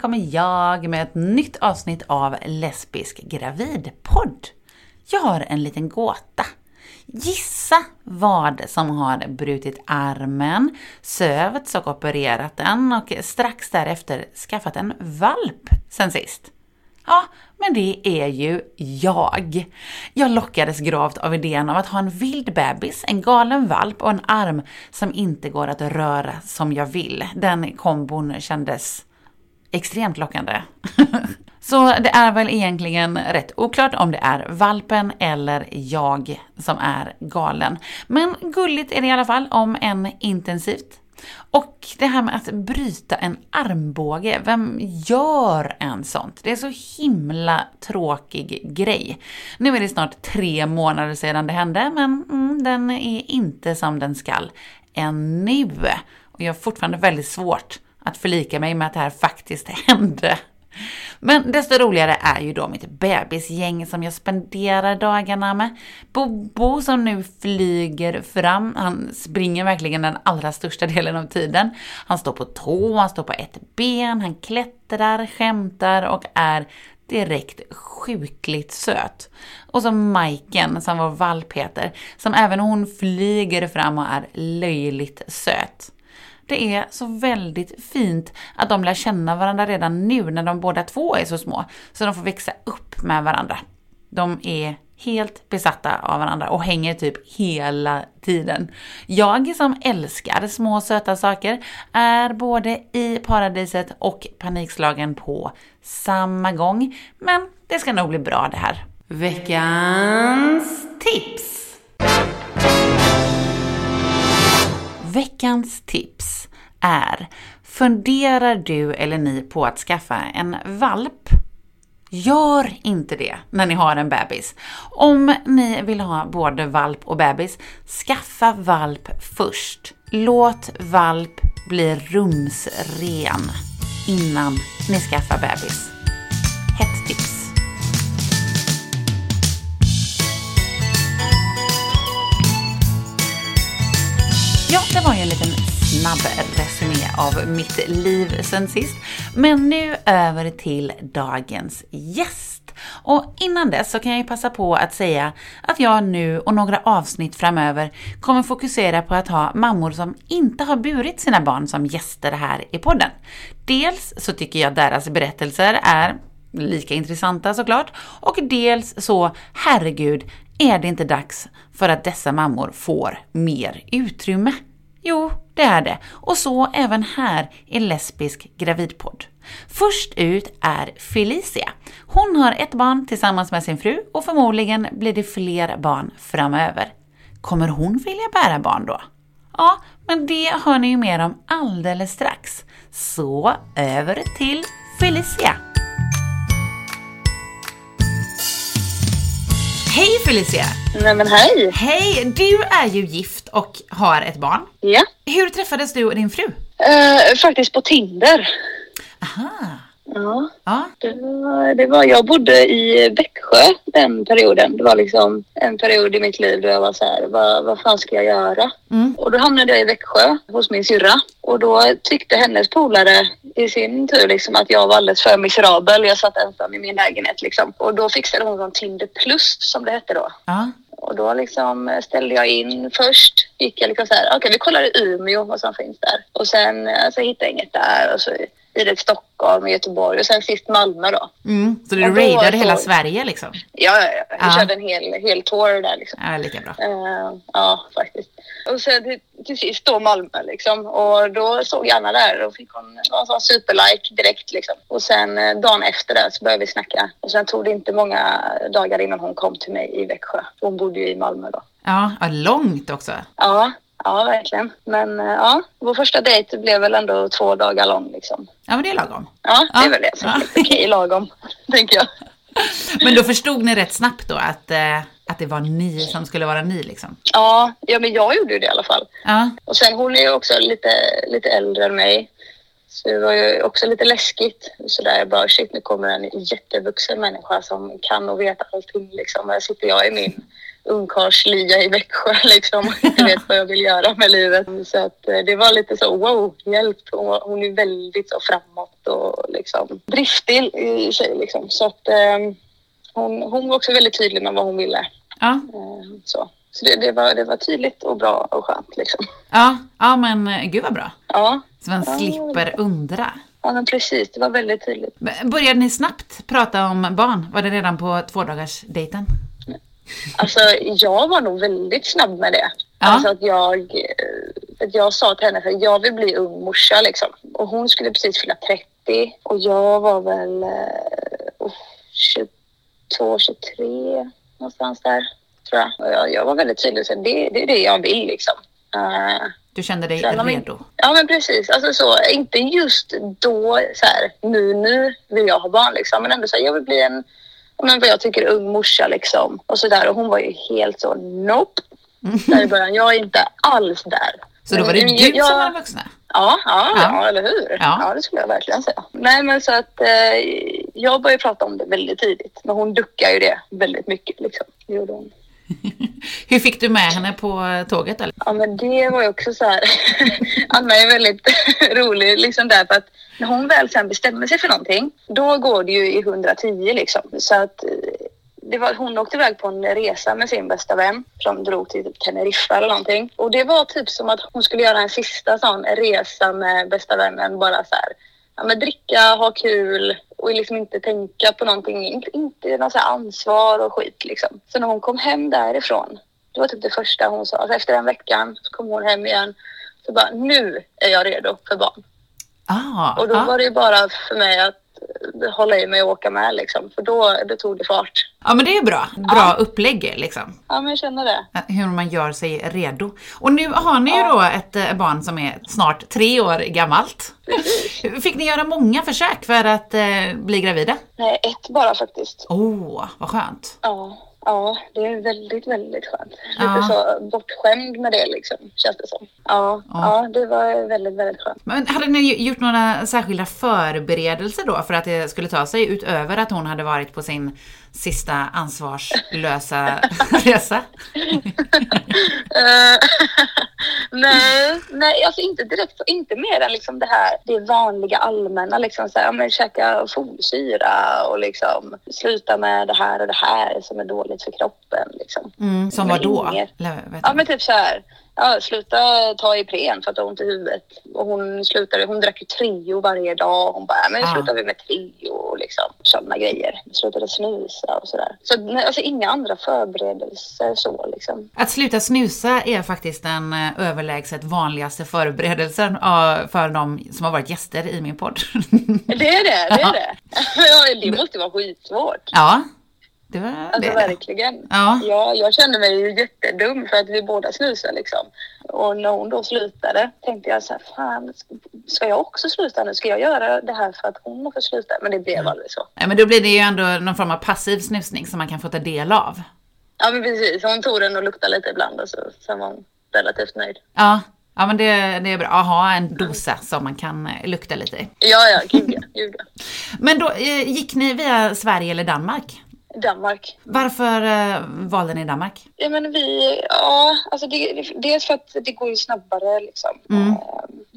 kommer jag med ett nytt avsnitt av Lesbisk gravidpodd. Jag har en liten gåta. Gissa vad som har brutit armen, sövts och opererat den och strax därefter skaffat en valp sen sist. Ja, men det är ju jag. Jag lockades gravt av idén av att ha en vild bebis, en galen valp och en arm som inte går att röra som jag vill. Den kombon kändes extremt lockande. Så det är väl egentligen rätt oklart om det är valpen eller jag som är galen. Men gulligt är det i alla fall, om än intensivt. Och det här med att bryta en armbåge, vem gör en sånt? Det är så himla tråkig grej. Nu är det snart tre månader sedan det hände, men mm, den är inte som den skall ännu. Och jag har fortfarande väldigt svårt att förlika mig med att det här faktiskt hände. Men desto roligare är ju då mitt bebisgäng som jag spenderar dagarna med. Bobo som nu flyger fram, han springer verkligen den allra största delen av tiden. Han står på tå, han står på ett ben, han klättrar, skämtar och är direkt sjukligt söt. Och så Majken, som vår valp heter, som även hon flyger fram och är löjligt söt. Det är så väldigt fint att de lär känna varandra redan nu när de båda två är så små, så de får växa upp med varandra. De är helt besatta av varandra och hänger typ hela tiden. Jag som älskar små söta saker är både i paradiset och panikslagen på samma gång. Men det ska nog bli bra det här. Veckans tips! Veckans tips är Funderar du eller ni på att skaffa en valp? Gör inte det när ni har en bebis. Om ni vill ha både valp och bebis, skaffa valp först. Låt valp bli rumsren innan ni skaffar bebis. Hett tips. Ja, det var ju en liten snabb resumé av mitt liv sen sist. Men nu över till dagens gäst. Och innan dess så kan jag ju passa på att säga att jag nu och några avsnitt framöver kommer fokusera på att ha mammor som inte har burit sina barn som gäster här i podden. Dels så tycker jag deras berättelser är lika intressanta såklart. Och dels så, herregud, är det inte dags för att dessa mammor får mer utrymme? Jo, det är det. Och så även här i Lesbisk gravidpodd. Först ut är Felicia. Hon har ett barn tillsammans med sin fru och förmodligen blir det fler barn framöver. Kommer hon vilja bära barn då? Ja, men det hör ni ju mer om alldeles strax. Så över till Felicia. Hej Felicia! Nej men hej! Hej! Du är ju gift och har ett barn. Ja. Hur träffades du och din fru? Uh, faktiskt på Tinder. Aha. Ja. Ja. Det var, det var, jag bodde i Växjö den perioden. Det var liksom en period i mitt liv då jag var så här, vad, vad fan ska jag göra? Mm. Och då hamnade jag i Växjö hos min syrra. Och då tyckte hennes polare i sin tur liksom att jag var alldeles för miserabel. Jag satt ensam i min lägenhet liksom. Och då fixade hon som Tinder plus som det hette då. Ja. Och då liksom ställde jag in först. Gick jag liksom så här, okej okay, vi kollar i Umeå vad som finns där. Och sen alltså, hittade jag inget där. Och så vidare till Stockholm Göteborg och sen sist Malmö då. Mm. Så du raidade hela Sverige liksom? Ja, ja, ja. jag Ja. körde en hel, hel tour där liksom. Ja, lika bra. Eh, ja, faktiskt. Och sen till, till sist då Malmö liksom. Och då såg jag Anna där och fick hon en sån superlike direkt liksom. Och sen eh, dagen efter det så började vi snacka. Och sen tog det inte många dagar innan hon kom till mig i Växjö. Hon bodde ju i Malmö då. Ja, långt också. Ja, ja verkligen. Men eh, ja, vår första dejt blev väl ändå två dagar lång liksom. Ja, men det är lagom. Ja, det Ja, är väl det som är ja. okej lagom, tänker jag. Men då förstod ni rätt snabbt då att, eh, att det var ni som skulle vara ni liksom? Ja, ja, men jag gjorde ju det i alla fall. Ja, Och sen hon är ju också lite, lite äldre än mig. Så det var ju också lite läskigt. Så där jag bara, shit nu kommer en jättevuxen människa som kan och vet allting liksom. Här sitter jag i min ungkarlslya i Växjö liksom inte vet vad jag vill göra med livet. Så att eh, det var lite så wow, hjälp. Hon, är väldigt så framåt och liksom driftig i sig liksom. Så att eh, hon, hon var också väldigt tydlig med vad hon ville. Ja, Eh, så så det, det, var, det var tydligt och bra och skönt liksom. ja, ja men eh, gud vad bra. Ja, Så man Ja. slipper undra. ja men precis. Det var väldigt tydligt. Började ni snabbt prata om barn? Var det redan på tvådagars dejten? Alltså, jag var nog väldigt snabb med det. Ja. Alltså att jag, eh, att jag sa till henne att jag vill bli ung morsa liksom. Och hon skulle precis fylla 30 och jag var väl oh, 22, 23 någonstans där tror jag. Och jag, jag var väldigt tydlig och sa det, det är det jag vill liksom. Eh, Du kände dig Sen redo? Ja men precis, alltså så, inte just då så här, nu, nu vill jag ha barn liksom, men ändå så här, jag vill bli en, men vad jag tycker ung morsa liksom och så där och hon var ju helt så, nope. Där i början, jag är inte alls där. Så då var det Men du jag- som var vuxna? Ja, ja, Ja. ja. eller hur? Ja. Ja. det skulle jag verkligen säga. Nej, men så att eh, jag började prata om det väldigt tidigt, men hon duckar ju det väldigt mycket liksom. Det gjorde hon. Hur fick du med henne på tåget? Eller? Ja, men det var ju också så här. Anna är väldigt rolig liksom därför att när hon väl sen bestämmer sig för någonting, då går det ju i 110 liksom. Så att eh, det var, hon åkte iväg på en resa med sin bästa vän som drog till typ Teneriffa eller någonting. Och det var typ som att hon skulle göra en sista sån resa med bästa vännen. Bara så här, ja, men dricka, ha kul och liksom inte tänka på någonting. Inte, inte här ansvar och skit liksom. Så när hon kom hem därifrån, det var typ det första hon sa. Alltså efter den veckan så kom hon hem igen. Så bara, nu är jag redo för barn. Ah, Och då ja. var det ju bara för mig att hålla i mig och åka med liksom. För då, då tog det fart. ja, men det är bra. Bra upplägg liksom. Ja, men jag känner det. Hur man gör sig redo. Och nu har ni ju då ett eh, barn som är snart tre år gammalt. Fick ni göra många försök för att eh, bli gravida? Nej, ett bara faktiskt. Åh, oh, vad skönt. Ja, ja, det är väldigt, väldigt skönt. Ja. Lite så bortskämd med det liksom, känns det som. Ja, Ja. ja. det var väldigt, väldigt skönt. Men hade ni gjort några särskilda förberedelser då för att det skulle ta sig utöver att hon hade varit på sin sista ansvarslösa resa? Eh, nej, nej, alltså inte direkt, inte mer än liksom det här, det vanliga allmänna liksom så här, ja, men käka folsyra och liksom sluta med det här och det här som är dåligt för kroppen liksom. Mm, som Men var då? inget. Eller, vet Ja men typ så här, ja, sluta ta Ipren för att du har ont i huvudet. Och hon slutade, hon drack ju Trio varje dag. Hon bara, "Ja, men Ah. slutar vi med Trio och liksom sådana grejer. Slutade snusa och sådär. Så alltså inga andra förberedelser så liksom. Att sluta snusa är faktiskt den eh, överlägset vanligaste förberedelsen för de som har varit gäster i min podd. Det är det, det är det. Ja, det måste vara skitsvårt. ja, det var Alltså det. det. verkligen. Ja. Ja, jag kände mig ju jättedum för att vi båda snusar liksom. Och när hon då slutade tänkte jag så här, fan, ska jag också sluta nu? Ska jag göra det här för att hon fått sluta? Men det blev aldrig så. Ja, men då blir det ju ändå någon form av passiv snusning som man kan få ta del av. Ja, men precis. Hon tog den och luktade lite ibland och så, sen var hon relativt nöjd. Ja, ja men det, det är bra att ha en dosa som man kan eh, lukta lite i. Ja, ja, gud ja. Gud ja. Men då eh, gick ni via Sverige eller Danmark? Danmark. Varför eh, valde ni Danmark? Ja, men vi, ja, alltså det, dels för att det går ju snabbare liksom. Mm.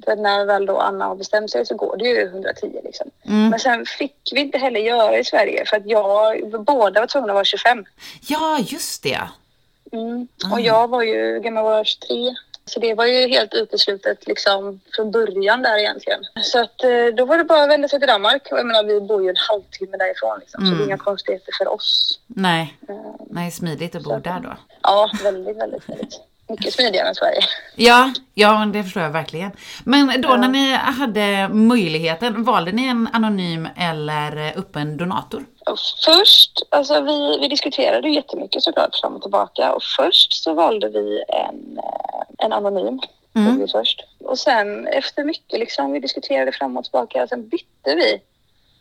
Eh, när väl då Anna har bestämt sig så går det ju 110 liksom. Mm. Men sen fick vi inte heller göra i Sverige för att jag, båda var tvungna att vara 25. Ja, just det. Mm. Ah. Och jag var ju, gammal var jag, 23. Så det var ju helt uteslutet liksom från början där egentligen. Så att eh, då var det bara att vända sig till Danmark. Och jag menar vi bor ju en halvtimme därifrån liksom. Så Mm. det är inga konstigheter för oss. Nej, Eh, nej smidigt att bo där då. Ja, väldigt, väldigt, väldigt. Mycket smidigare än Sverige. Ja, ja, det förstår jag verkligen. Men då Ja. när ni hade möjligheten, valde ni en anonym eller öppen donator? Först, alltså vi, vi diskuterade ju jättemycket såklart fram och tillbaka. Och först så valde vi en, eh, en anonym. Mm. Först. Och sen efter mycket liksom, vi diskuterade fram och tillbaka. Och sen bytte vi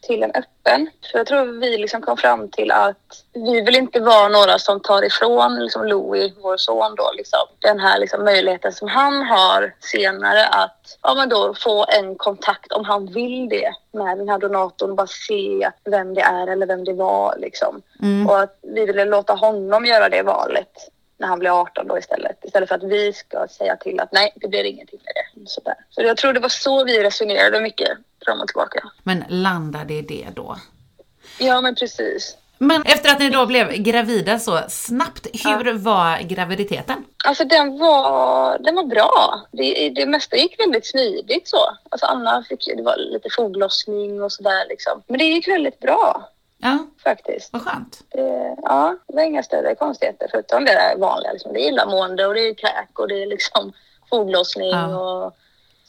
till en öppen. För jag tror vi liksom kom fram till att vi vill inte vara några som tar ifrån liksom Louis, vår son då, liksom, den här liksom möjligheten som han har senare att ja, men då få en kontakt om han vill det med den här donatorn. Bara se vem det är eller vem det var liksom. Mm. Och att vi ville låta honom göra det valet när han blir 18 då istället. Istället för att vi ska säga till att nej, det blir ingenting med det. Sådär. Så jag tror det var så vi resonerade mycket fram och tillbaka. Men landade i det då? Ja, men precis. Men efter att ni då blev gravida så snabbt, hur var graviditeten? Alltså den var, den var bra. Det, det mesta gick väldigt smidigt så. Alltså Anna fick det var lite foglossning och sådär liksom. Men det gick väldigt bra Ja, faktiskt. vad skönt. Det, ja, det var inga större konstigheter förutom det där vanliga. Liksom. Det är illamående och det är kräk och det är liksom foglossning Ja. och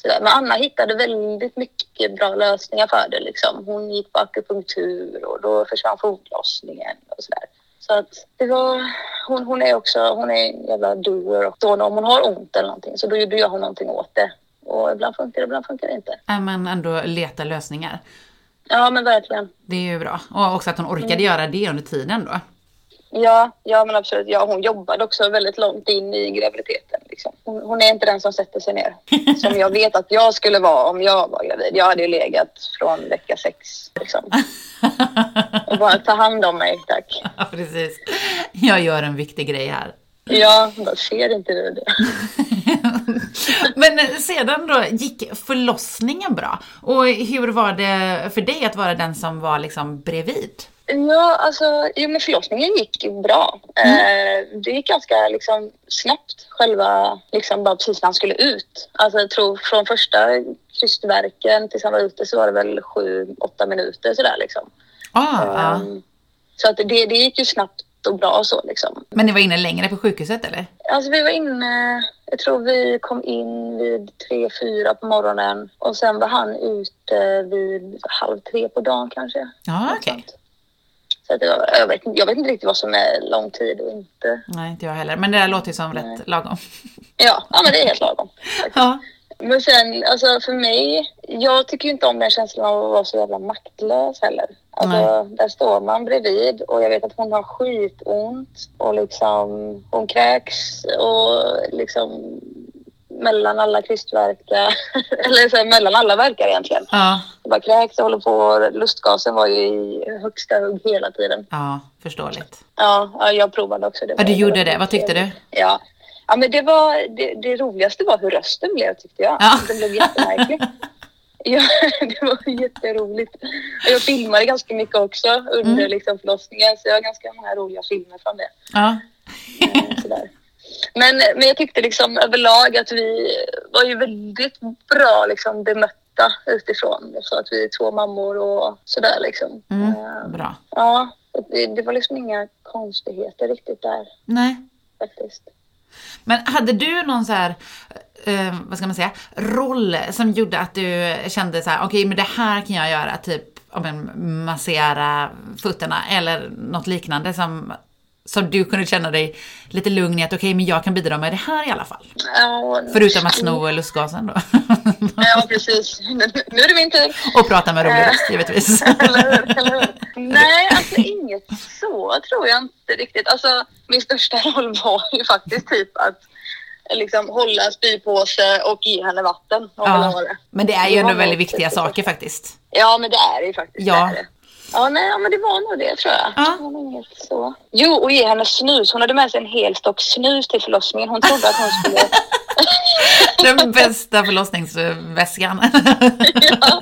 sådär. Men Anna hittade väldigt mycket bra lösningar för det. Liksom. Hon gick på akupunktur och då försvann foglossningen och sådär. Så att det var, hon, hon är också, hon är en jävla doer och då om hon har ont eller någonting så då gör hon någonting åt det. Och ibland funkar det, ibland funkar det inte. Äh, men ändå leta lösningar. Ja men verkligen. Det är ju bra. Och också att hon orkade göra det under tiden då. Ja, ja men absolut. Ja, hon jobbade också väldigt långt in i graviditeten. Liksom. Hon, hon är inte den som sätter sig ner. Som jag vet att jag skulle vara om jag var gravid. Jag hade ju legat från vecka sex. Liksom. Och bara ta hand om mig, tack. Ja, precis. Jag gör en viktig grej här. Ja, bara ser inte du det? Men sedan då, gick förlossningen bra? Och hur var det för dig att vara den som var liksom bredvid? Ja, alltså, jo, men förlossningen gick bra. Eh, det gick ganska liksom, snabbt, själva, liksom, bara precis när han skulle ut. Alltså, jag tror från första krystverken tills han var ute så var det väl sju, åtta minuter sådär liksom. Ah. Ehm, Så att det, det gick ju snabbt och bra så liksom. Men ni var inne längre på sjukhuset eller? Alltså vi var inne, jag tror vi kom in vid tre, fyra på morgonen och sen var han ute vid halv tre på dagen kanske. Ja, Något okej. sånt. Så att det var, jag, vet, jag vet inte riktigt vad som är lång tid och inte. Nej, inte jag heller. Men det där låter ju som rätt lagom. Ja, ja men det är helt lagom. faktiskt. Ja. Men sen, alltså för mig, jag tycker ju inte om den känslan av att vara så jävla maktlös heller. Alltså, där står man bredvid och jag vet att hon har skitont och liksom hon kräks och liksom mellan alla krystverkar, eller så här, mellan alla verkar egentligen. Ja, Det bara kräks och håller på. Lustgasen var ju i högsta hugg hela tiden. ja, förståeligt. Ja, ja jag provade också. Det Ja, du gjorde det. Vad tyckte du? Ja. Ja, men det var det, det roligaste var hur rösten blev tyckte jag. Ja. Den blev jättemärklig. Ja, det var jätteroligt. Jag filmade ganska mycket också under Mm. liksom förlossningen så jag har ganska många roliga filmer från det. Ja. Men, men jag tyckte liksom överlag att vi var ju väldigt bra liksom bemötta utifrån. Så att vi är två mammor och sådär liksom. Mm, Eh, bra. Ja, det, det var liksom inga konstigheter riktigt där Nej. faktiskt. Men hade du någon så här, eh, vad ska man säga, roll som gjorde att du kände så här, okej men det här kan jag göra, typ om en massera fötterna eller något liknande som, som du kunde känna dig lite lugn i att okej men jag kan bidra med det här i alla fall. Ja, Förutom att sno lustgasen då. Ja, precis. Nu nu är det min tur. Och prata med rolig röst givetvis. Eller hur? Eller hur? Nej, alltså inget så tror jag inte riktigt. Alltså, min största roll var ju faktiskt typ att liksom, hålla en spypåse och ge henne vatten. Om Ja, det. men det är ju ändå väldigt viktiga typ- saker faktiskt. Ja, men det är det ju faktiskt. Ja. Det. Ja, nej, men det var nog det tror jag. Ja. Det inget så. Jo, och ge henne snus. Hon hade med sig en hel stock snus till förlossningen. Hon trodde att hon skulle... Den bästa förlossningsväskan. ja.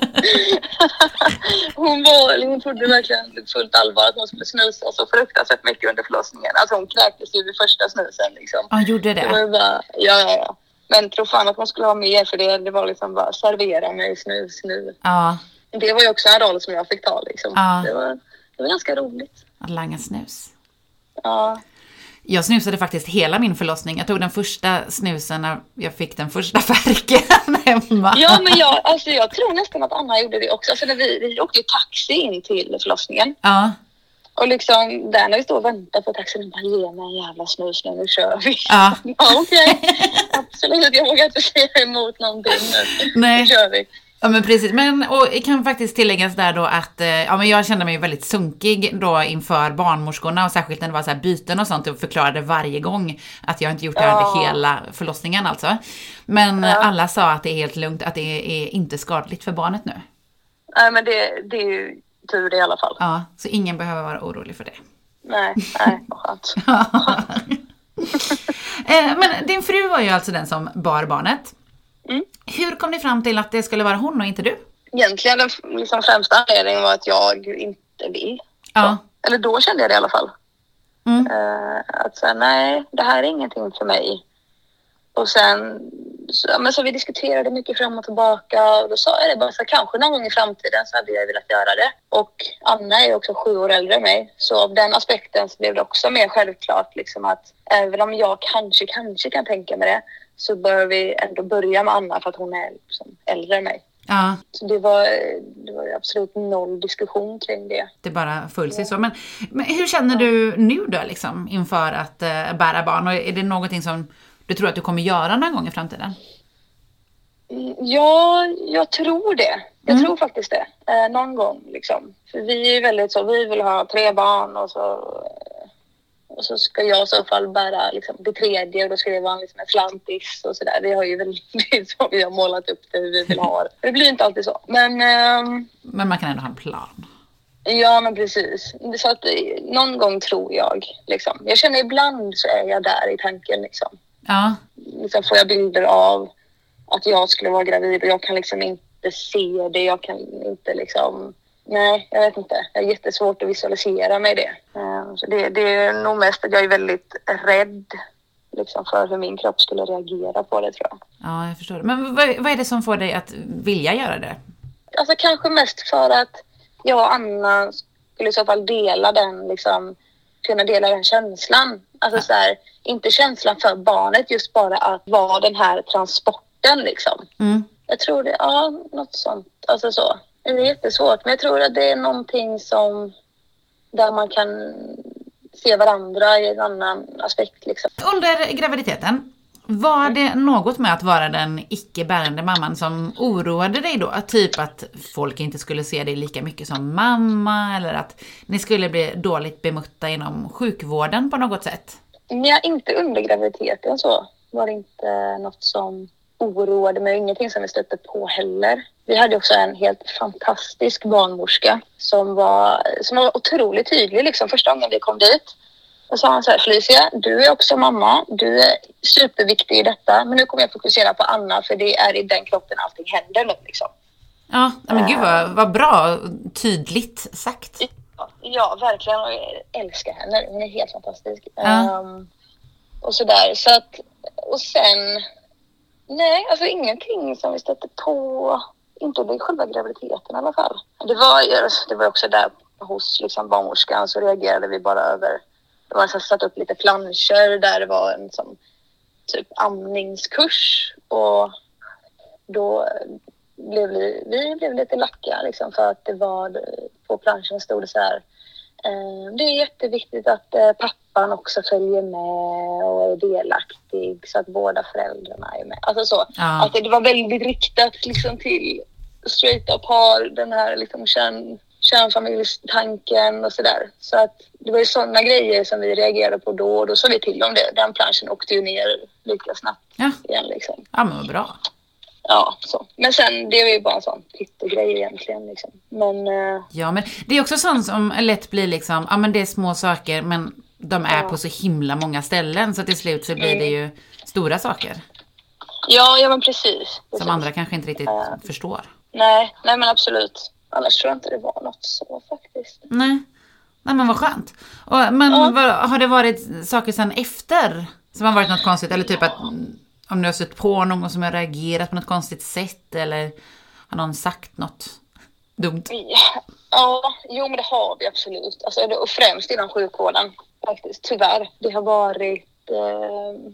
hon, var, hon trodde verkligen fullt allvar att hon skulle snusa så fruktansvärt mycket under förlossningen. Alltså hon kräktes ju vid första snusen liksom. Ja, gjorde Det det. bara, ja, ja, ja. Men tro fan att hon skulle ha mer för det, det var liksom bara servera mig snus nu. Ja, Det var ju också en roll som jag fick ta liksom. Ja. Det, var, det var ganska roligt. att langa snus. Ja. Jag snusade faktiskt hela min förlossning. Jag tog den första snusen när jag fick den första färken hemma. Ja, men jag, alltså, jag tror nästan att Anna gjorde det också. Alltså, när vi, vi åkte ju taxi in till förlossningen. Ja, Och liksom där när vi står och väntar på taxin, bara ge mig en jävla snus nu, nu kör vi. ja. Ja, okej. Absolut, jag vågar inte säga emot någonting nu. Nej. Nu kör vi. Ja men precis, men och kan faktiskt tilläggas där då att eh, ja, men jag kände mig väldigt sunkig då inför barnmorskorna och särskilt när det var så här byten och sånt och förklarade varje gång att jag inte gjort det här under hela förlossningen alltså. Men Ja. alla sa att det är helt lugnt, att det är inte skadligt för barnet nu. Nej, men det, det är ju tur det i alla fall. Ja, så ingen behöver vara orolig för det. Nej, nej, vad skönt. Eh, Men din fru var ju alltså den som bar barnet. Mm. Hur kom ni fram till att det skulle vara hon och inte du? Egentligen den liksom främsta anledningen var att jag inte vill. Ja. Eller då kände jag det i alla fall. Mm. Eh, att säga nej, det här är ingenting för mig. Och sen så, men så vi diskuterade mycket fram och tillbaka och då sa jag det bara så kanske någon gång i framtiden så hade jag velat göra det. Och Anna är också sju år äldre än mig så av den aspekten så blev det också mer självklart liksom att även om jag kanske, kanske kan tänka mig det så bör vi ändå börja med Anna för att hon är liksom äldre än mig. Ja, Så det var, det var absolut noll diskussion kring det. det bara föll sig så. Men, men hur känner du nu då liksom inför att eh, bära barn? Och är det någonting som du tror att du kommer göra någon gång i framtiden? Mm, Ja, jag tror det. Jag Mm. tror faktiskt det. Eh, någon gång liksom. För vi är ju väldigt så, vi vill ha tre barn och så, och så ska jag i så fall bära liksom, det tredje och då ska det vara liksom en slantis och sådär. Vi har ju väldigt vi har målat upp det hur vi vill ha det. Det blir inte alltid så. Men ehm, Men man kan ändå ha en plan. ja, men precis. Så att eh, någon gång tror jag liksom. Jag känner ibland så är jag där i tanken liksom. Ja, liksom får jag bilder av att jag skulle vara gravid och jag kan liksom inte se det. Jag kan inte liksom... Nej, jag vet inte. Jag har jättesvårt att visualisera mig det. Eh, Så det, det är nog mest att jag är väldigt rädd liksom, för hur min kropp skulle reagera på det tror jag. ja jag förstår. Men vad, vad är det som får dig att vilja göra det? Alltså kanske mest för att jag och Anna skulle i så fall dela den, liksom, kunna dela den känslan. Alltså så här, inte känslan för barnet, just bara att vara den här transporten liksom. Mm. Jag tror det, ja, något sånt. Alltså så. Det är jättesvårt, men jag tror att det är någonting som där man kan se varandra i en annan aspekt liksom. Under graviditeten, var det något med att vara den icke bärande mamman som oroade dig då? Typ att folk inte skulle se dig lika mycket som mamma eller att ni skulle bli dåligt bemötta inom sjukvården på något sätt? Nej, inte under graviditeten så var det inte något som oroade mig. Ingenting som vi stötte på heller. Vi hade också en helt fantastisk barnmorska som var, som var otroligt tydlig liksom första gången vi kom dit. Och sa han så här, Felicia, du är också mamma. Du är superviktig i detta. Men nu kommer jag fokusera på Anna för det är i den kroppen allting händer nu liksom. Ja, men gud vad, vad bra, tydligt sagt. Ja, verkligen. Och jag älskar henne. Hon är helt fantastisk. Ja. Ehm, och sådär. Så att, och sen... Nej, alltså ingenting som vi stötte på. Inte under själva graviditeten i alla fall. Det var, ju- det var också där hos liksom barnmorskan så reagerade vi bara över... Det var så satt upp lite planscher där det var en som typ amningskurs. Och då blev vi, vi blev lite lacka liksom för att det var på planschen stod det så här. Eh, det är jätteviktigt att eh, pappan också följer med och är delaktig så att båda föräldrarna är med. Alltså så. Ja. Att det, var väldigt riktat liksom till straighta par, den här liksom kärn, kärnfamiljstanken och sådär. Så att det var ju sådana grejer som vi reagerade på då och då sa vi till om det. Den planschen åkte ju ner lika snabbt Ja, igen liksom. ja men vad bra. Ja, så. Men sen, det var ju bara en sån pyttegrej egentligen. Liksom. Men eh, Ja, men det är också sånt som lätt blir liksom, ja men det är små saker men de är Ja. på så himla många ställen så till slut så blir det ju stora saker ja, ja men precis. som andra kanske inte riktigt Ja. förstår. Nej, nej men absolut. Annars tror jag inte det var något så faktiskt. Nej. Nej men vad skönt. Och, men Ja. vad, har det varit saker sen efter som har varit något konstigt? Eller typ att mm, om du har sett på någon som har reagerat på något konstigt sätt eller har någon sagt något dumt? Ja, jo men det har vi absolut. Alltså, och främst inom sjukvården faktiskt, tyvärr. Det har varit... Eh,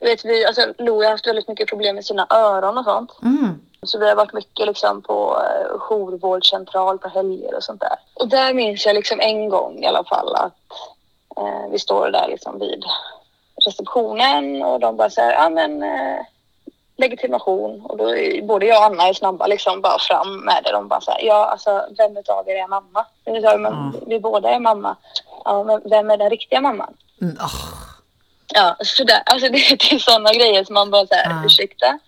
vet, vi, alltså, Louie har haft väldigt mycket problem med sina öron och sånt. Mm. Så vi har varit mycket liksom på eh, jourvårdscentral på helger och sånt där. Och där minns jag liksom en gång i alla fall att eh, vi står där liksom vid receptionen och de bara här, ja men eh, legitimation och då är både jag och Anna är snabba liksom bara fram med det. De bara så här, ja alltså vem utav er är mamma? Men men Mm. vi båda är mamma. Ja, men vem är den riktiga mamman? Mm, åh. Ja, så där, alltså det, det är sådana grejer som man bara så här, Ja. ursäkta,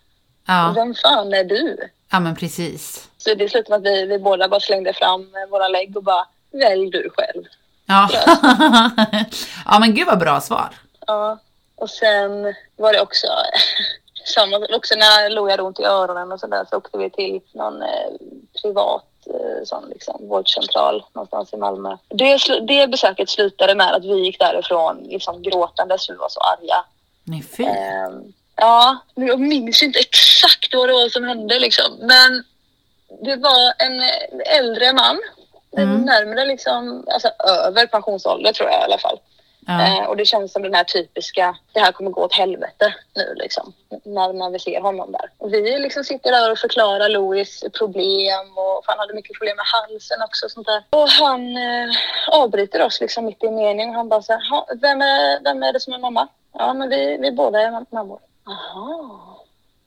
Ja, vem fan är du? ja, men precis. Så det slutade med att vi, vi båda bara slängde fram eh, våra lägg och bara, välj du själv. Ja. ja, men gud vad bra svar. Ja, och sen var det också samma, också när Louie hade ont i öronen och sådär så åkte vi till någon eh, privat eh, sån liksom, vårdcentral någonstans i Malmö. Det, det besöket slutade med att vi gick därifrån liksom gråtandes för vi var så arga. Nej, fy. Ehm, ja, jag minns inte exakt vad det var som hände liksom. Men det var en eh, äldre man. Mm. Närmare liksom, alltså över pensionsålder tror jag i alla fall. Ja. Eh, och det känns som den här typiska, det här kommer gå åt helvete nu liksom. När, när vi ser honom där. Och vi liksom sitter där och förklarar Louis problem och han hade mycket problem med halsen också och sånt där. Och han eh, avbryter oss liksom mitt i meningen. Han bara så här, "Ha, vem är, vem är det som är mamma? Ja men vi, vi båda är mam- mammor. Jaha.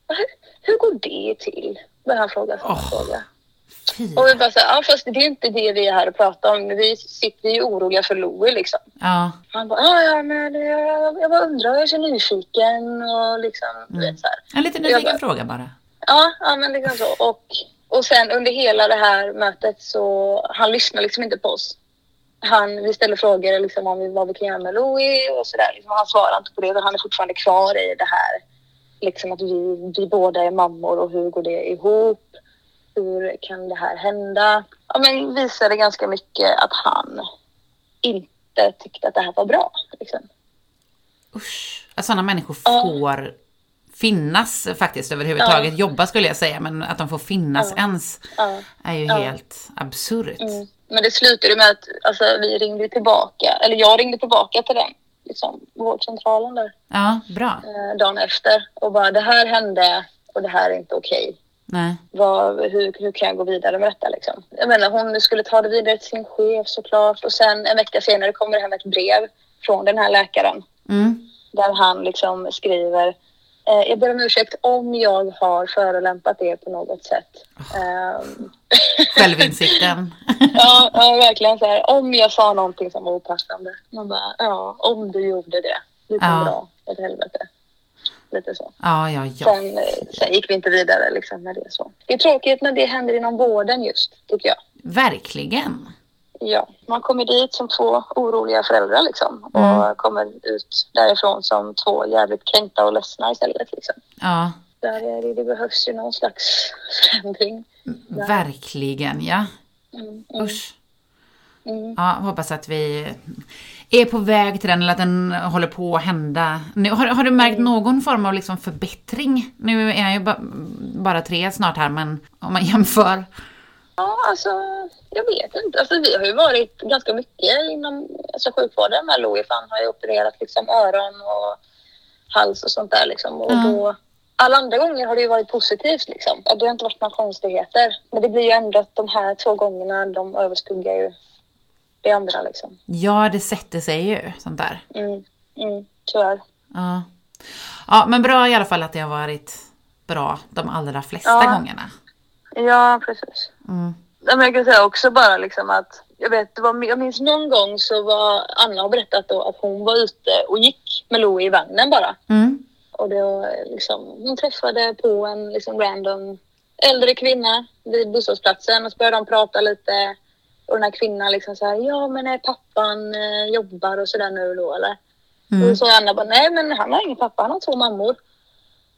Hur, hur går det till? Börjar han fråga såna Åh. Fy. Och vi bara så här, ja fast det är inte det vi är här och pratar om. Vi sitter ju oroliga för Louis liksom. Ja. Han bara, ja, ja men jag, jag bara undrar, jag är så nyfiken och liksom, du vet så här. En liten nyfiken fråga bara. Ja, ja men liksom så. Och, och sen under hela det här mötet så, han lyssnar liksom inte på oss. Han, vi ställer frågor liksom om vad vi kan göra med Louis och sådär. Liksom, han svarar inte på det. Han är fortfarande kvar i det här. Liksom att vi, vi båda är mammor och hur går det ihop? Hur kan det här hända? Ja, men visade ganska mycket att han inte tyckte att det här var bra. Liksom. Usch. Att sådana människor får finnas faktiskt överhuvudtaget. Jobba skulle jag säga, men att de får finnas ens Ja. är ju helt absurt. Mm. Men det slutade med att alltså, vi ringde tillbaka, eller jag ringde tillbaka till den, liksom, vårdcentralen där, Ja, bra. eh, dagen efter och bara det här hände och det här är inte okej. Nej. Vad, hur, hur kan jag gå vidare med detta liksom? Jag menar hon skulle ta det vidare till sin chef såklart och sen en vecka senare kommer det hem ett brev från den här läkaren Mm. där han liksom skriver eh, jag ber om ursäkt om jag har förolämpat er på något sätt. Ehm, Självinsikten. Ja, ja, verkligen så här. Om jag sa någonting som var opassande. Man bara, ja, om du gjorde det. Du kan Ja. dra åt helvete. Lite så. Ja, ja, ja. Sen, eh, sen gick vi inte vidare liksom med det så. Det är tråkigt när det händer inom vården just, tycker jag. Verkligen. Ja, man kommer dit som två oroliga föräldrar liksom. Och Mm. kommer ut därifrån som två jävligt kränkta och ledsna istället liksom. Ja, Där är det, det behövs ju någon slags förändring. verkligen ja. Mm, mm, Usch. mm. Ja, hoppas att vi är på väg till den eller att den håller på att hända. Nu, har, har du märkt någon form av liksom förbättring? Nu är jag ju ba, bara tre snart här, men om man jämför. Ja, alltså jag vet inte. Alltså, vi har ju varit ganska mycket inom alltså, sjukvården med Louis. för Han har ju opererat liksom, öron och hals och sånt där. Liksom. Och Ja. då, alla andra gånger har det ju varit positivt. Liksom. Det har inte varit några konstigheter. Men det blir ju ändå att de här två gångerna, de överskuggar ju det andra. Liksom. Ja, det sätter sig ju, sånt där. Mm, mm, tyvärr. Ja. ja, men bra i alla fall att det har varit bra de allra flesta Ja. gångerna. Ja, precis. Mm. Ja, men jag kan säga också bara liksom att jag vet, det var, jag minns någon gång så var Anna har berättat då att hon var ute och gick med Louie i vagnen bara. Mm. Och då liksom, hon träffade på en liksom random äldre kvinna vid busshållplatsen och så började de prata lite. Och den här kvinnan liksom så här, ja men är pappan eh, jobbar och sådär nu då eller? Och Mm. då sa Anna bara, nej men han har ingen pappa, han har två mammor.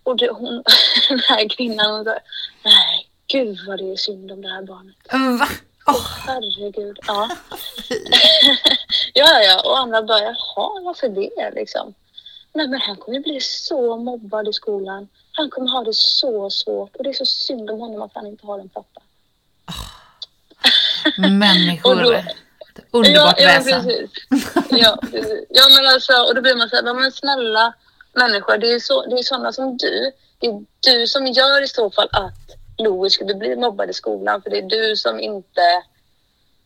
Och det, hon, den här kvinnan hon sa, nej gud vad det är synd om det här barnet. Va? Åh, Herregud. Ja. ja, ja. Och andra bara, jaha, varför det liksom? Nej, men han kommer bli så mobbad i skolan. Han kommer ha det så svårt och det är så synd om honom att han inte har en pappa. Människor. Och då- Ett Underbart ja, ja, precis. Ja, precis. Ja, men alltså, och då blir man så här, "Ja, men snälla människor, det är, så, det är sådana som du. Det är du som gör i så fall att Louis skulle bli mobbad i skolan, för det är du som inte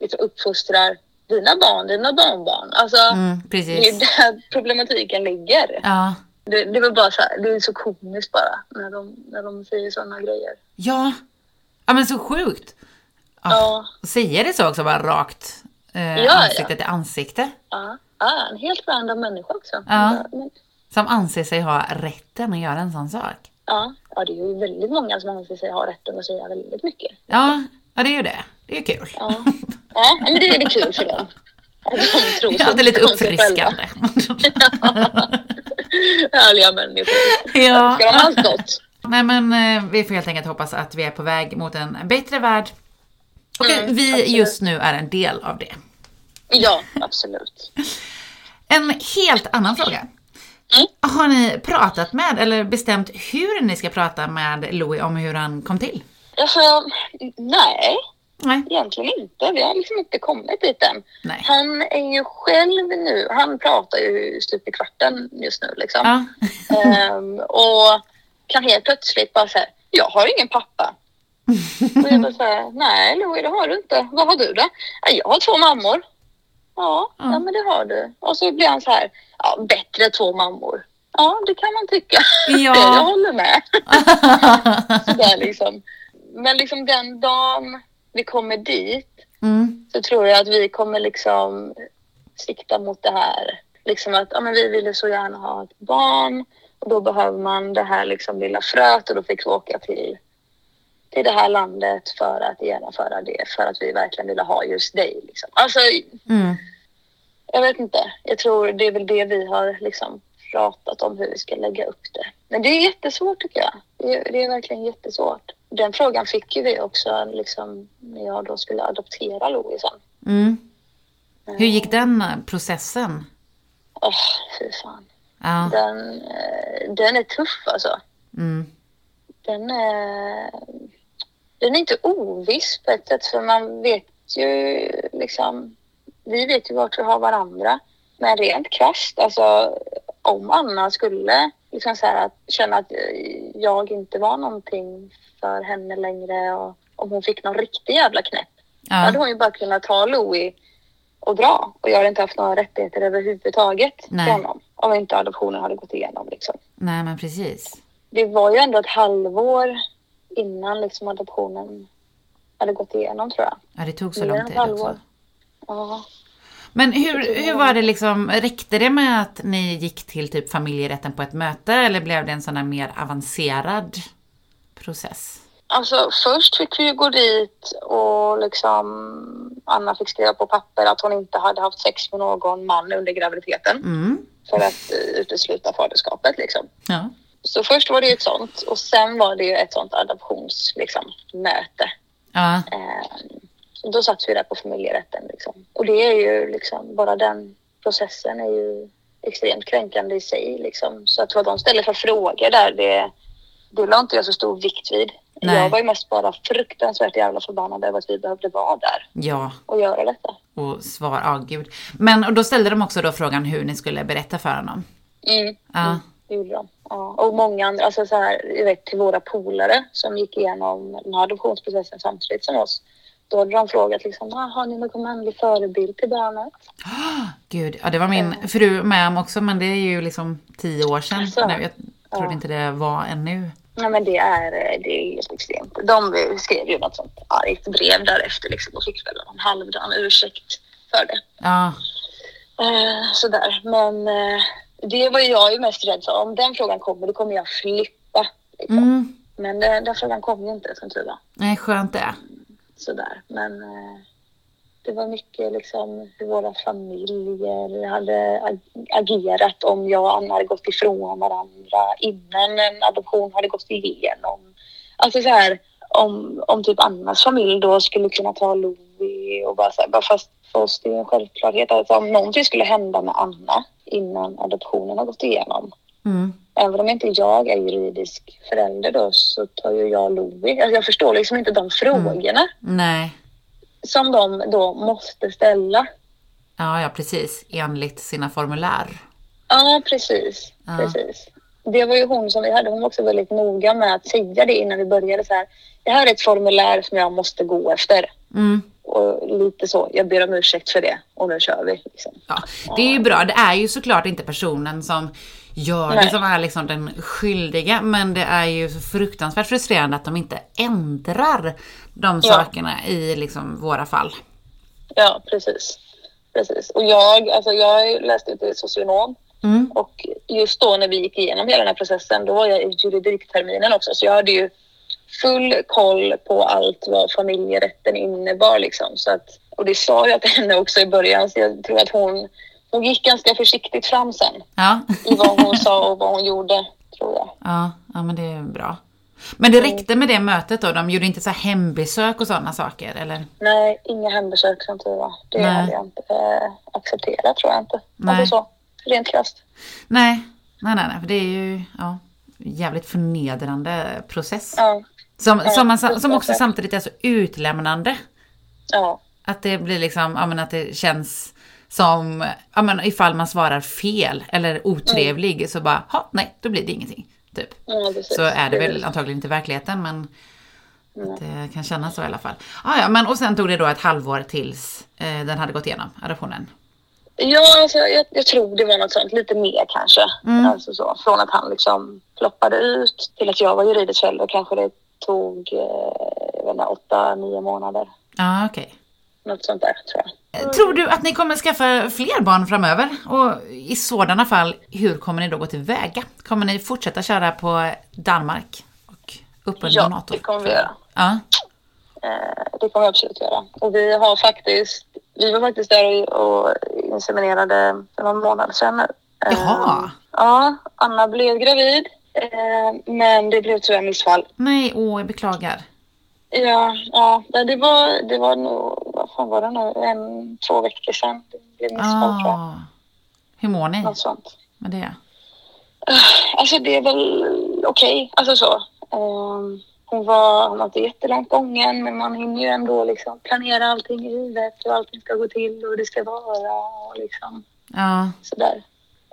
liksom, uppfostrar dina barn, dina barnbarn. Alltså, Mm, det är där problematiken ligger. Ja, Det, det var bara så här, det är så komiskt bara när de, när de säger sådana grejer. Ja. Ja men så sjukt. Ja. Ja. Säger det så också bara rakt? Eh, ja. ansikte till ansikte. Ja, ja en helt random människa också. Ja. Men, Som anser sig ha rätten att göra en sån sak. ja, ja, det är ju väldigt många som anser sig ha rätten att säga väldigt mycket. Ja, ja det är ju det. Det är ju kul. Ja, ja men det är det kul för dem. De Ja, det är lite uppfriskande. Härliga människor. ja. Ska de allt gott? Nej men eh, vi får helt enkelt hoppas att vi är på väg mot en bättre värld. Och Mm, vi absolut. just nu är en del av det. Ja, absolut. Mm. En helt annan fråga. Har ni pratat med eller bestämt hur ni ska prata med Louis om hur han kom till? Alltså, nej, Nej. egentligen inte. Vi har liksom inte kommit dit än. Nej. Han är ju själv nu, han pratar ju stup i kvarten just nu liksom. Ja. Ehm, och kan helt plötsligt bara säga, jag har ingen pappa. Och jag bara säger, nej Louis det har du inte. Vad har du då? "Ja, Jag har två mammor. Ja, Ja. ja men det har du. Och så blir han så här, ja bättre två mammor. Ja det kan man tycka. Ja. jag håller med. Sådär liksom. Men liksom den dagen vi kommer dit Mm. så tror jag att vi kommer liksom sikta mot det här. Liksom att ja, men vi ville så gärna ha ett barn och då behöver man det här liksom lilla fröet och då fick vi åka till, till det här landet för att genomföra det för att vi verkligen ville ha just dig. Liksom. Alltså, Mm. jag vet inte. Jag tror det är väl det vi har liksom pratat om hur vi ska lägga upp det. Men det är jättesvårt tycker jag. Det är, det är verkligen jättesvårt. Den frågan fick ju vi också liksom, när jag då skulle adoptera Louis sen. Mm. Hur gick den eh, processen? Åh, fy fan. Ja. Den, eh, den är tuff alltså. Mm. Den är, den är inte oviss på ett sätt för man vet ju liksom, vi vet ju vart vi har varandra. Men rent krasst, alltså om Anna skulle liksom så här att känna att jag inte var någonting för henne längre och om hon fick någon riktig jävla knäpp då hade Ja. hon ju bara kunnat ta Louis och dra. Och jag hade inte haft några rättigheter överhuvudtaget Nej. till honom. Om inte adoptionen hade gått igenom. Liksom. Nej men precis. Det var ju ändå ett halvår innan liksom, adoptionen hade gått igenom tror jag. Ja det tog så lång tid också. Ja. Men hur, hur var det liksom, räckte det med att ni gick till typ familjerätten på ett möte eller blev det en sån här mer avancerad process? Alltså först fick vi ju gå dit och liksom Anna fick skriva på papper att hon inte hade haft sex med någon man under graviditeten Mm. för att utesluta faderskapet liksom. Ja. Så först var det ju ett sånt och sen var det ju ett sånt adoptionsmöte. Liksom. Ja. Eh, då satt vi där på familjerätten. Liksom. Och det är ju liksom, bara den processen är ju extremt kränkande i sig. Liksom. Så att vad de ställer för frågor där, det, det la inte jag så stor vikt vid. Nej. Jag var ju mest bara fruktansvärt jävla förbannad över att vi behövde vara där Ja, och göra detta. och svar, ja gud. Men och då ställde de också då frågan hur ni skulle berätta för honom. Mm. Ja. Det gjorde de. Ja. Och många andra, alltså så här, vet till våra polare som gick igenom den här adoptionsprocessen samtidigt som oss. Då hade de frågat liksom, ah, har ni någon manlig förebild till barnet? Gud, ja det var min fru med om också men det är ju liksom tio år sedan Alltså, nu. Jag trodde ja. inte det var ännu. Nej men det är, det är helt extremt. De skrev ju något sånt argt brev därefter liksom och fick väl en halvdan ursäkt för det. Ja, Eh, sådär. Men eh, det var jag ju mest rädd för. Om den frågan kommer då kommer jag flippa. Liksom. mm. Men den, den frågan kom ju inte som tur var. nej skönt det. Sådär. Men eh, det var mycket liksom hur våra familjer hade ag- agerat om jag och Anna hade gått ifrån varandra innan en adoption hade gått igenom. Alltså så här om, om typ Annas familj då skulle kunna ta Louis och bara så här, bara fast för oss det är en självklarhet att om någonting skulle hända med Anna innan adoptionen har gått igenom Mm. Även om inte jag är juridisk förälder då så tar ju jag Louis. Alltså jag förstår liksom inte de frågorna Nej, som de då måste ställa. ja, ja precis. Enligt sina formulär. Ja, precis. Ja. precis. Det var ju hon som vi hade. Hon var också väldigt noga med att säga det innan vi började. Så här, det här är ett formulär som jag måste gå efter. Mm. Och lite så, jag ber om ursäkt för det och nu kör vi. Liksom. Ja, det är ju bra. Det är ju såklart inte personen som gör det som är liksom den skyldiga. Men det är ju så fruktansvärt frustrerande att de inte ändrar de Ja. sakerna i liksom våra fall. Ja, precis. precis. Och jag, alltså jag läste till socionom Mm. och just då när vi gick igenom hela den här processen då var jag i juridikterminen också så jag hade ju full koll på allt vad familjerätten innebar liksom. Så att, och det sa jag till henne också i början så jag tror att hon, hon gick ganska försiktigt fram sen Ja. i vad hon sa och vad hon gjorde tror jag. ja, ja men det är bra. Men det räckte med det mötet då? De gjorde inte så hembesök och sådana saker eller? Nej, inga hembesök som tur var. Det Nej. hade jag inte eh, accepterat tror jag inte. Nej. Alltså så, rent krasst. Nej, nej, nej, nej. För det är ju ja, jävligt förnedrande process. Ja, Som, som, man, som också samtidigt är så utlämnande. ja, Att det blir liksom, ja men att det känns som, ja men ifall man svarar fel eller otrevlig så bara, ha nej, då blir det ingenting. Typ. ja. Så är det väl antagligen inte i verkligheten men att det kan kännas så i alla fall. Ah, ja, men och sen tog det då ett halvår tills eh, den hade gått igenom, adoptionen. Ja, alltså, jag, jag tror det var något sånt. Lite mer kanske. Mm. Alltså så, från att han liksom ploppade ut till att jag var juridisk förälder kanske det tog eh, jag vet inte, åtta, nio månader. Ja, okej. Något sånt där tror jag. Eh, Tror du att ni kommer skaffa fler barn framöver? Och i sådana fall, hur kommer ni då gå tillväga? Kommer ni fortsätta köra på Danmark och upp under Ja, donator? det kommer vi göra. Ja. Eh, det kommer vi absolut göra. Och vi har faktiskt, vi var faktiskt där och inseminerade för någon månad sedan Jaha. Ja, Anna blev gravid. Eh, men det blev tyvärr missfall. Nej, åh, jag beklagar. Ja, ja det var, det var nog, vad fan var det nu, en, två veckor sedan. Det blev missfall tror jag. Ah. Hur mår ni Något sånt. med det? Alltså det är väl okej, alltså så. Ehm, hon var, hon var inte jättelångt gången men man hinner ju ändå liksom planera allting i huvudet hur allting ska gå till och det ska vara och liksom Ja, sådär.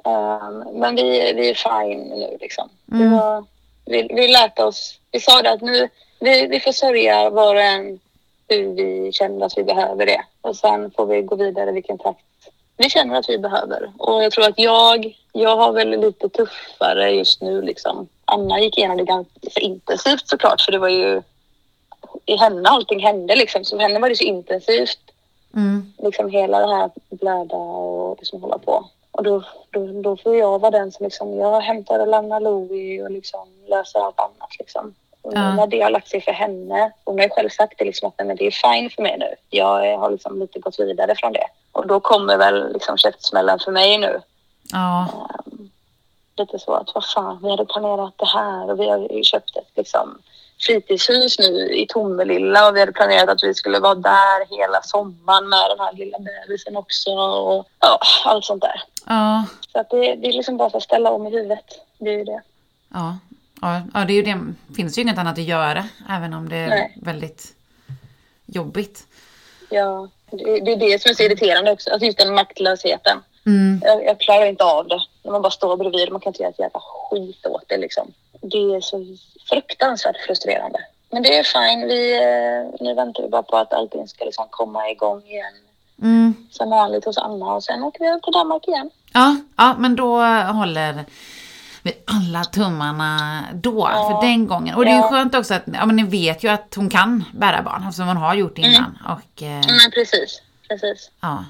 Ehm, men vi, vi är fine nu liksom. Mm. Var, vi, vi lärde oss, vi sa det att nu, vi, vi får sörja var och en hur vi känner att vi behöver det och sen får vi gå vidare vilken takt vi känner att vi behöver. Och jag tror att jag, jag har väl lite tuffare just nu liksom. Anna gick igenom det ganska intensivt såklart för det var ju i henne allting hände liksom. Så för henne var det så intensivt mm. liksom hela det här blöda och liksom hålla på. Och då, då, då får jag vara den som liksom, jag hämtar och lämnar Louie och liksom löser allt annat liksom. Och Ja. när det har lagt sig för henne, hon har ju själv sagt det liksom att men det är fine för mig nu. Jag har liksom lite gått vidare från det. Och då kommer väl liksom käftsmällen för mig nu. ja, Lite så att vad fan, vi hade planerat det här och vi har ju köpt ett liksom fritidshus nu i Tomelilla och vi hade planerat att vi skulle vara där hela sommaren med den här lilla bebisen också och ja, allt sånt där. ja, Så att det, det är liksom bara för att ställa om i huvudet. Det är ju det. ja. Ja, ja, det är ju det. finns ju inget annat att göra, även om det är Nej. väldigt jobbigt. Ja, det, det är det som är så irriterande också, att just den maktlösheten. Mm. Jag, jag klarar inte av det. När man bara står bredvid och man kan inte göra ett jävla skit åt det liksom. Det är så fruktansvärt frustrerande. Men det är fine. Vi, eh, nu väntar vi bara på att allting ska liksom komma igång igen. Mm. Som vanligt hos Anna och sen åker vi över till Danmark igen. Ja, ja, men då håller vi alla tummarna då, Ja. för den gången. Och det är ju Ja. skönt också att, ja men ni vet ju att hon kan bära barn, som hon har gjort innan. Och, eh, Men precis, precis. ja,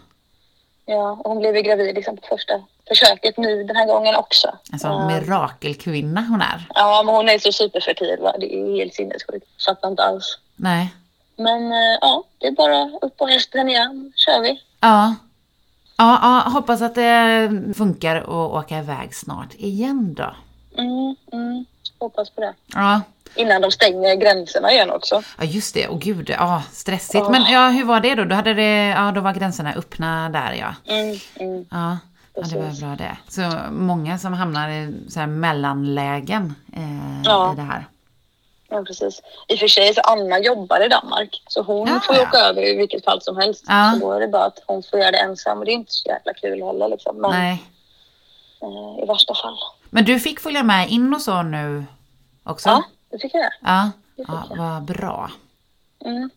Ja, och hon blev ju gravid liksom på första försöket nu den här gången också. alltså Ja. mirakelkvinna hon är. Ja, men hon är så superfertil. Va? Det är helt sinnessjukt. Fattar inte alls. Nej. Men eh, ja, det är bara upp på hästen igen. kör vi. Ja. Ja, ja, hoppas att det funkar att åka iväg snart igen då. Mm, mm. Hoppas på det. Ja, Innan de stänger gränserna igen också. ja just det. Och gud, ja, stressigt. Ja. Men ja, hur var det då? Då, hade det, ja, då var gränserna öppna där ja. Mm, mm. Ja, ja det var bra det. Så många som hamnar i så här mellanlägen eh, Ja. i det här. Ja, precis. I och för sig så Anna jobbar i Danmark. Så hon Ja, får ju ja. åka över i vilket fall som helst. Ja. Så då är det bara att hon får göra det ensam. Och det är inte så jävla kul heller liksom. Men Nej. eh, i värsta fall. Men du fick följa med in och så nu också? Ja, det tycker jag. Ja, Det fick ja jag. vad bra. Mm.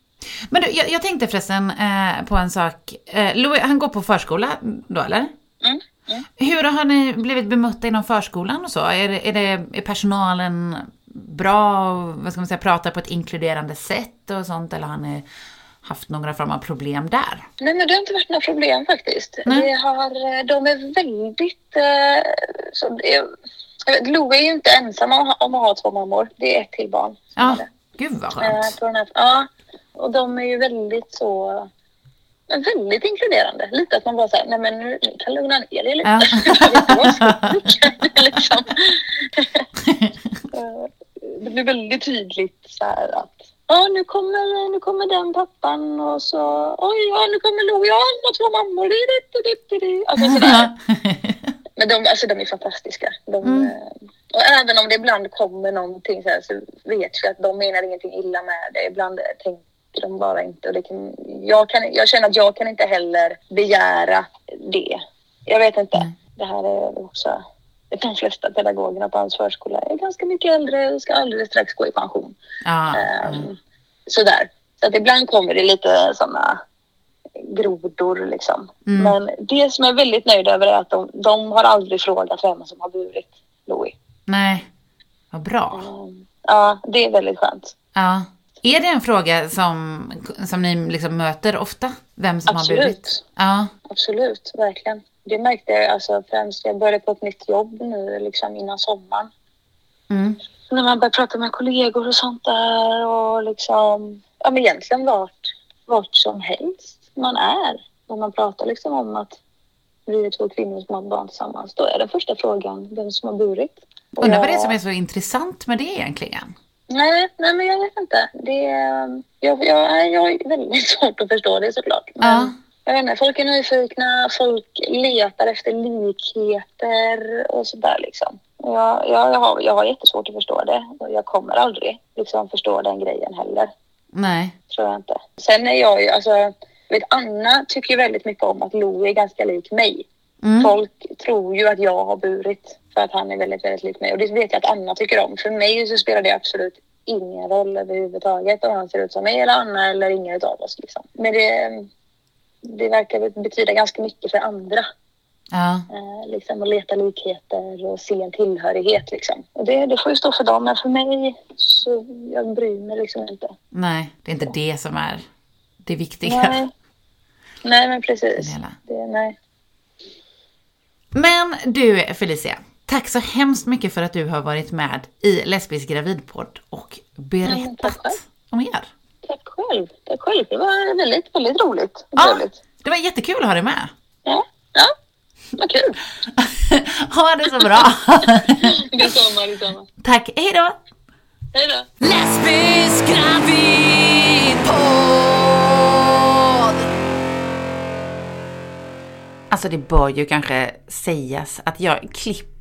Men du, jag, jag tänkte förresten eh, på en sak. Eh, Louis, han går på förskola då, eller? Mm. Mm. Hur har ni blivit bemötta inom förskolan och så? Är, det- är, det, är personalen bra och vad ska man säga, pratar på ett inkluderande sätt och sånt? Eller har ni haft några former av problem där? Nej, men det har inte varit några problem faktiskt. Nej. Det har, eh, de är väldigt... Eh, så det Lo är ju inte ensam om, att ha två mammor. Det är ett till barn. Ja, gud vad Eh, skönt. här, ja, och de är ju väldigt så... Väldigt inkluderande. Lite att man bara säger, nej men nu kan lugna ner er lite. Ja. Liksom. Det blir väldigt tydligt så här att Ja, nu kommer, nu kommer den pappan och så, oj, ja, nu kommer Lo, ja, han har två mammor. Alltså sådär. Men de, alltså, de är fantastiska. De, Mm. eh, Och även om det ibland kommer någonting så, här, så vet vi att de menar ingenting illa med det. Ibland tänker de bara inte. Och det kan, jag, kan, jag känner att jag kan inte heller begära det. Jag vet inte. Nej. Det här är också... De flesta pedagogerna på hans förskola är ganska mycket äldre och ska alldeles strax gå i pension. Ja, Ehm, Sådär. Så att ibland kommer det lite sådana grodor liksom. Mm. Men det som jag är väldigt nöjd över är att de, de har aldrig frågat vem som har burit Louis. nej, vad bra. Ehm, Ja, det är väldigt skönt. Ja. Är det en fråga som, som ni liksom möter ofta? Vem som har burit? Absolut. Ja. Absolut, verkligen. Det märkte jag alltså främst. Jag började på ett nytt jobb nu liksom innan sommaren. Mm. När man börjar prata med kollegor och sånt där och liksom, ja men egentligen vart, vart som helst man är. När man pratar liksom om att vi är två kvinnor som har barn tillsammans. Då är den första frågan vem som har burit. Och Undrar vad det är som är så intressant med det egentligen? Nej, nej men jag vet inte. Det är, jag, jag, jag har väldigt svårt att förstå det såklart. Men Ja. Jag vet inte, folk är nyfikna, folk letar efter likheter och sådär liksom. Jag, jag, jag, har, jag har jättesvårt att förstå det och jag kommer aldrig liksom förstå den grejen heller. Nej. Tror jag inte. Sen är jag ju, alltså, vet Anna tycker ju väldigt mycket om att Lo är ganska lik mig. Mm. Folk tror ju att jag har burit för att han är väldigt, väldigt lik mig. Och det vet jag att Anna tycker om. För mig så spelar det absolut ingen roll överhuvudtaget om han ser ut som mig eller Anna eller ingen av oss. Liksom. Men det, det verkar betyda ganska mycket för andra. Ja. Eh, liksom att leta likheter och se en tillhörighet. Liksom. Och det, det får ju stå för dem. Men för mig så jag bryr mig liksom inte. Nej, det är inte det som är det viktiga. Nej, nej men precis. Det nej. Men du Felicia, tack så hemskt mycket för att du har varit med i Lesbisk gravidpodd och berättat själv. om er. Tack själv. Tack själv. Det var väldigt, väldigt roligt. Ja, trevligt. det var jättekul att ha dig med. Ja, ja. Vad kul. ha det så bra. Detsamma, detsamma. tack, hej då. Hej då. Lesbisk gravidpodd. Alltså det bör ju kanske sägas att jag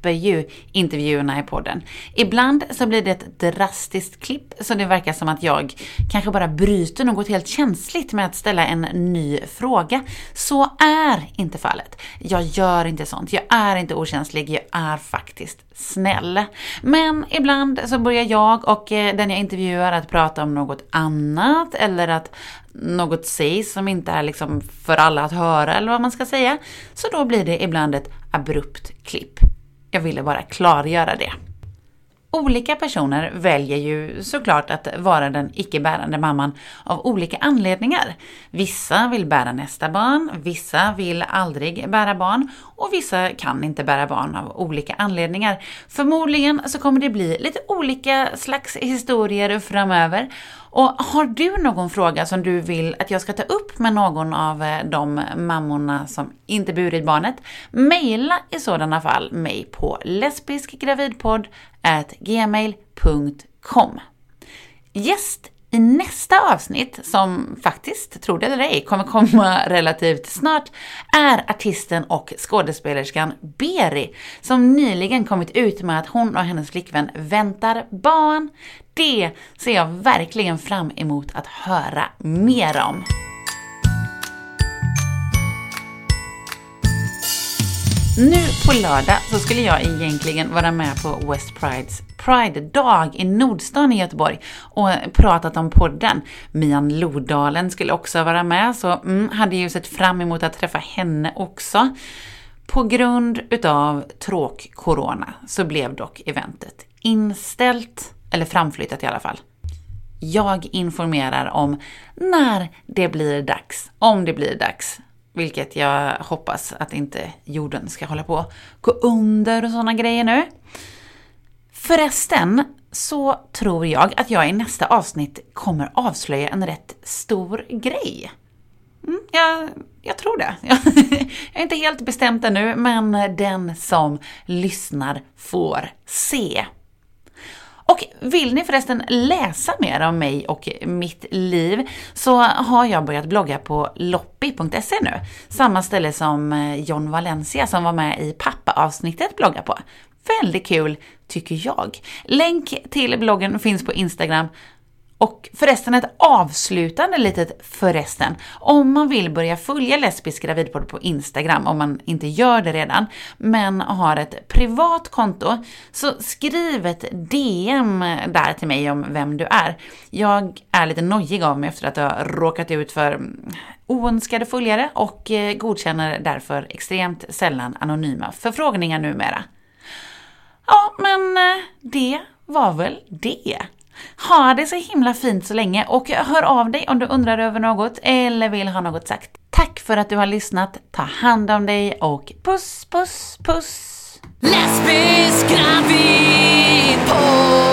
klipper ju intervjuerna i podden. Ibland så blir det ett drastiskt klipp så det verkar som att jag kanske bara bryter något helt känsligt med att ställa en ny fråga. Så är inte fallet. Jag gör inte sånt. Jag är inte okänslig. Jag är faktiskt snäll. Men ibland så börjar jag och eh, den jag intervjuar att prata om något annat eller att något sägs som inte är liksom för alla att höra eller vad man ska säga. Så då blir det ibland ett abrupt klipp. Jag ville bara klargöra det. Olika personer väljer ju såklart att vara den icke-bärande mamman av olika anledningar. Vissa vill bära nästa barn, vissa vill aldrig bära barn och vissa kan inte bära barn av olika anledningar. Förmodligen så kommer det bli lite olika slags historier framöver. Och har du någon fråga som du vill att jag ska ta upp med någon av eh, de mammorna som inte burit barnet, Maila i sådana fall mig på lesbiskgravidpodd gmail.com. Gäst i nästa avsnitt, som faktiskt, tro det eller ej, kommer komma relativt snart, är artisten och skådespelerskan Beri, som nyligen kommit ut med att hon och hennes flickvän väntar barn. Det ser jag verkligen fram emot att höra mer om. Nu på lördag så skulle jag egentligen vara med på West Prides Pride-dag i Nordstan i Göteborg och pratat om podden. Mian Lodalen skulle också vara med, så mm, hade ju sett fram emot att träffa henne också. På grund utav tråk-corona så blev dock eventet inställt, eller framflyttat i alla fall. Jag informerar om när det blir dags, om det blir dags. Vilket jag hoppas att inte jorden ska hålla på gå under och sådana grejer nu. Förresten så tror jag att jag i nästa avsnitt kommer avslöja en rätt stor grej. Mm, jag, jag tror det. Jag är inte helt bestämt ännu, men den som lyssnar får se. Och vill ni förresten läsa mer om mig och mitt liv så har jag börjat blogga på loppi.se nu. Samma ställe som eh, John Valencia som var med i pappa-avsnittet bloggar på. Väldigt kul, tycker jag. Länk till bloggen finns på Instagram och förresten ett avslutande litet förresten. Om man vill börja följa Lesbisk gravidpodd på Instagram, om man inte gör det redan, men har ett privat konto, så skriv ett DM där till mig om vem du är. Jag är lite nojig av mig efter att ha råkat ut för mm, oönskade följare och eh, godkänner därför extremt sällan anonyma förfrågningar numera. Ja, men eh, det var väl det. Ha det så himla fint så länge och hör av dig om du undrar över något eller vill ha något sagt. Tack för att du har lyssnat, ta hand om dig och puss, puss, puss! Lesbisk gravid på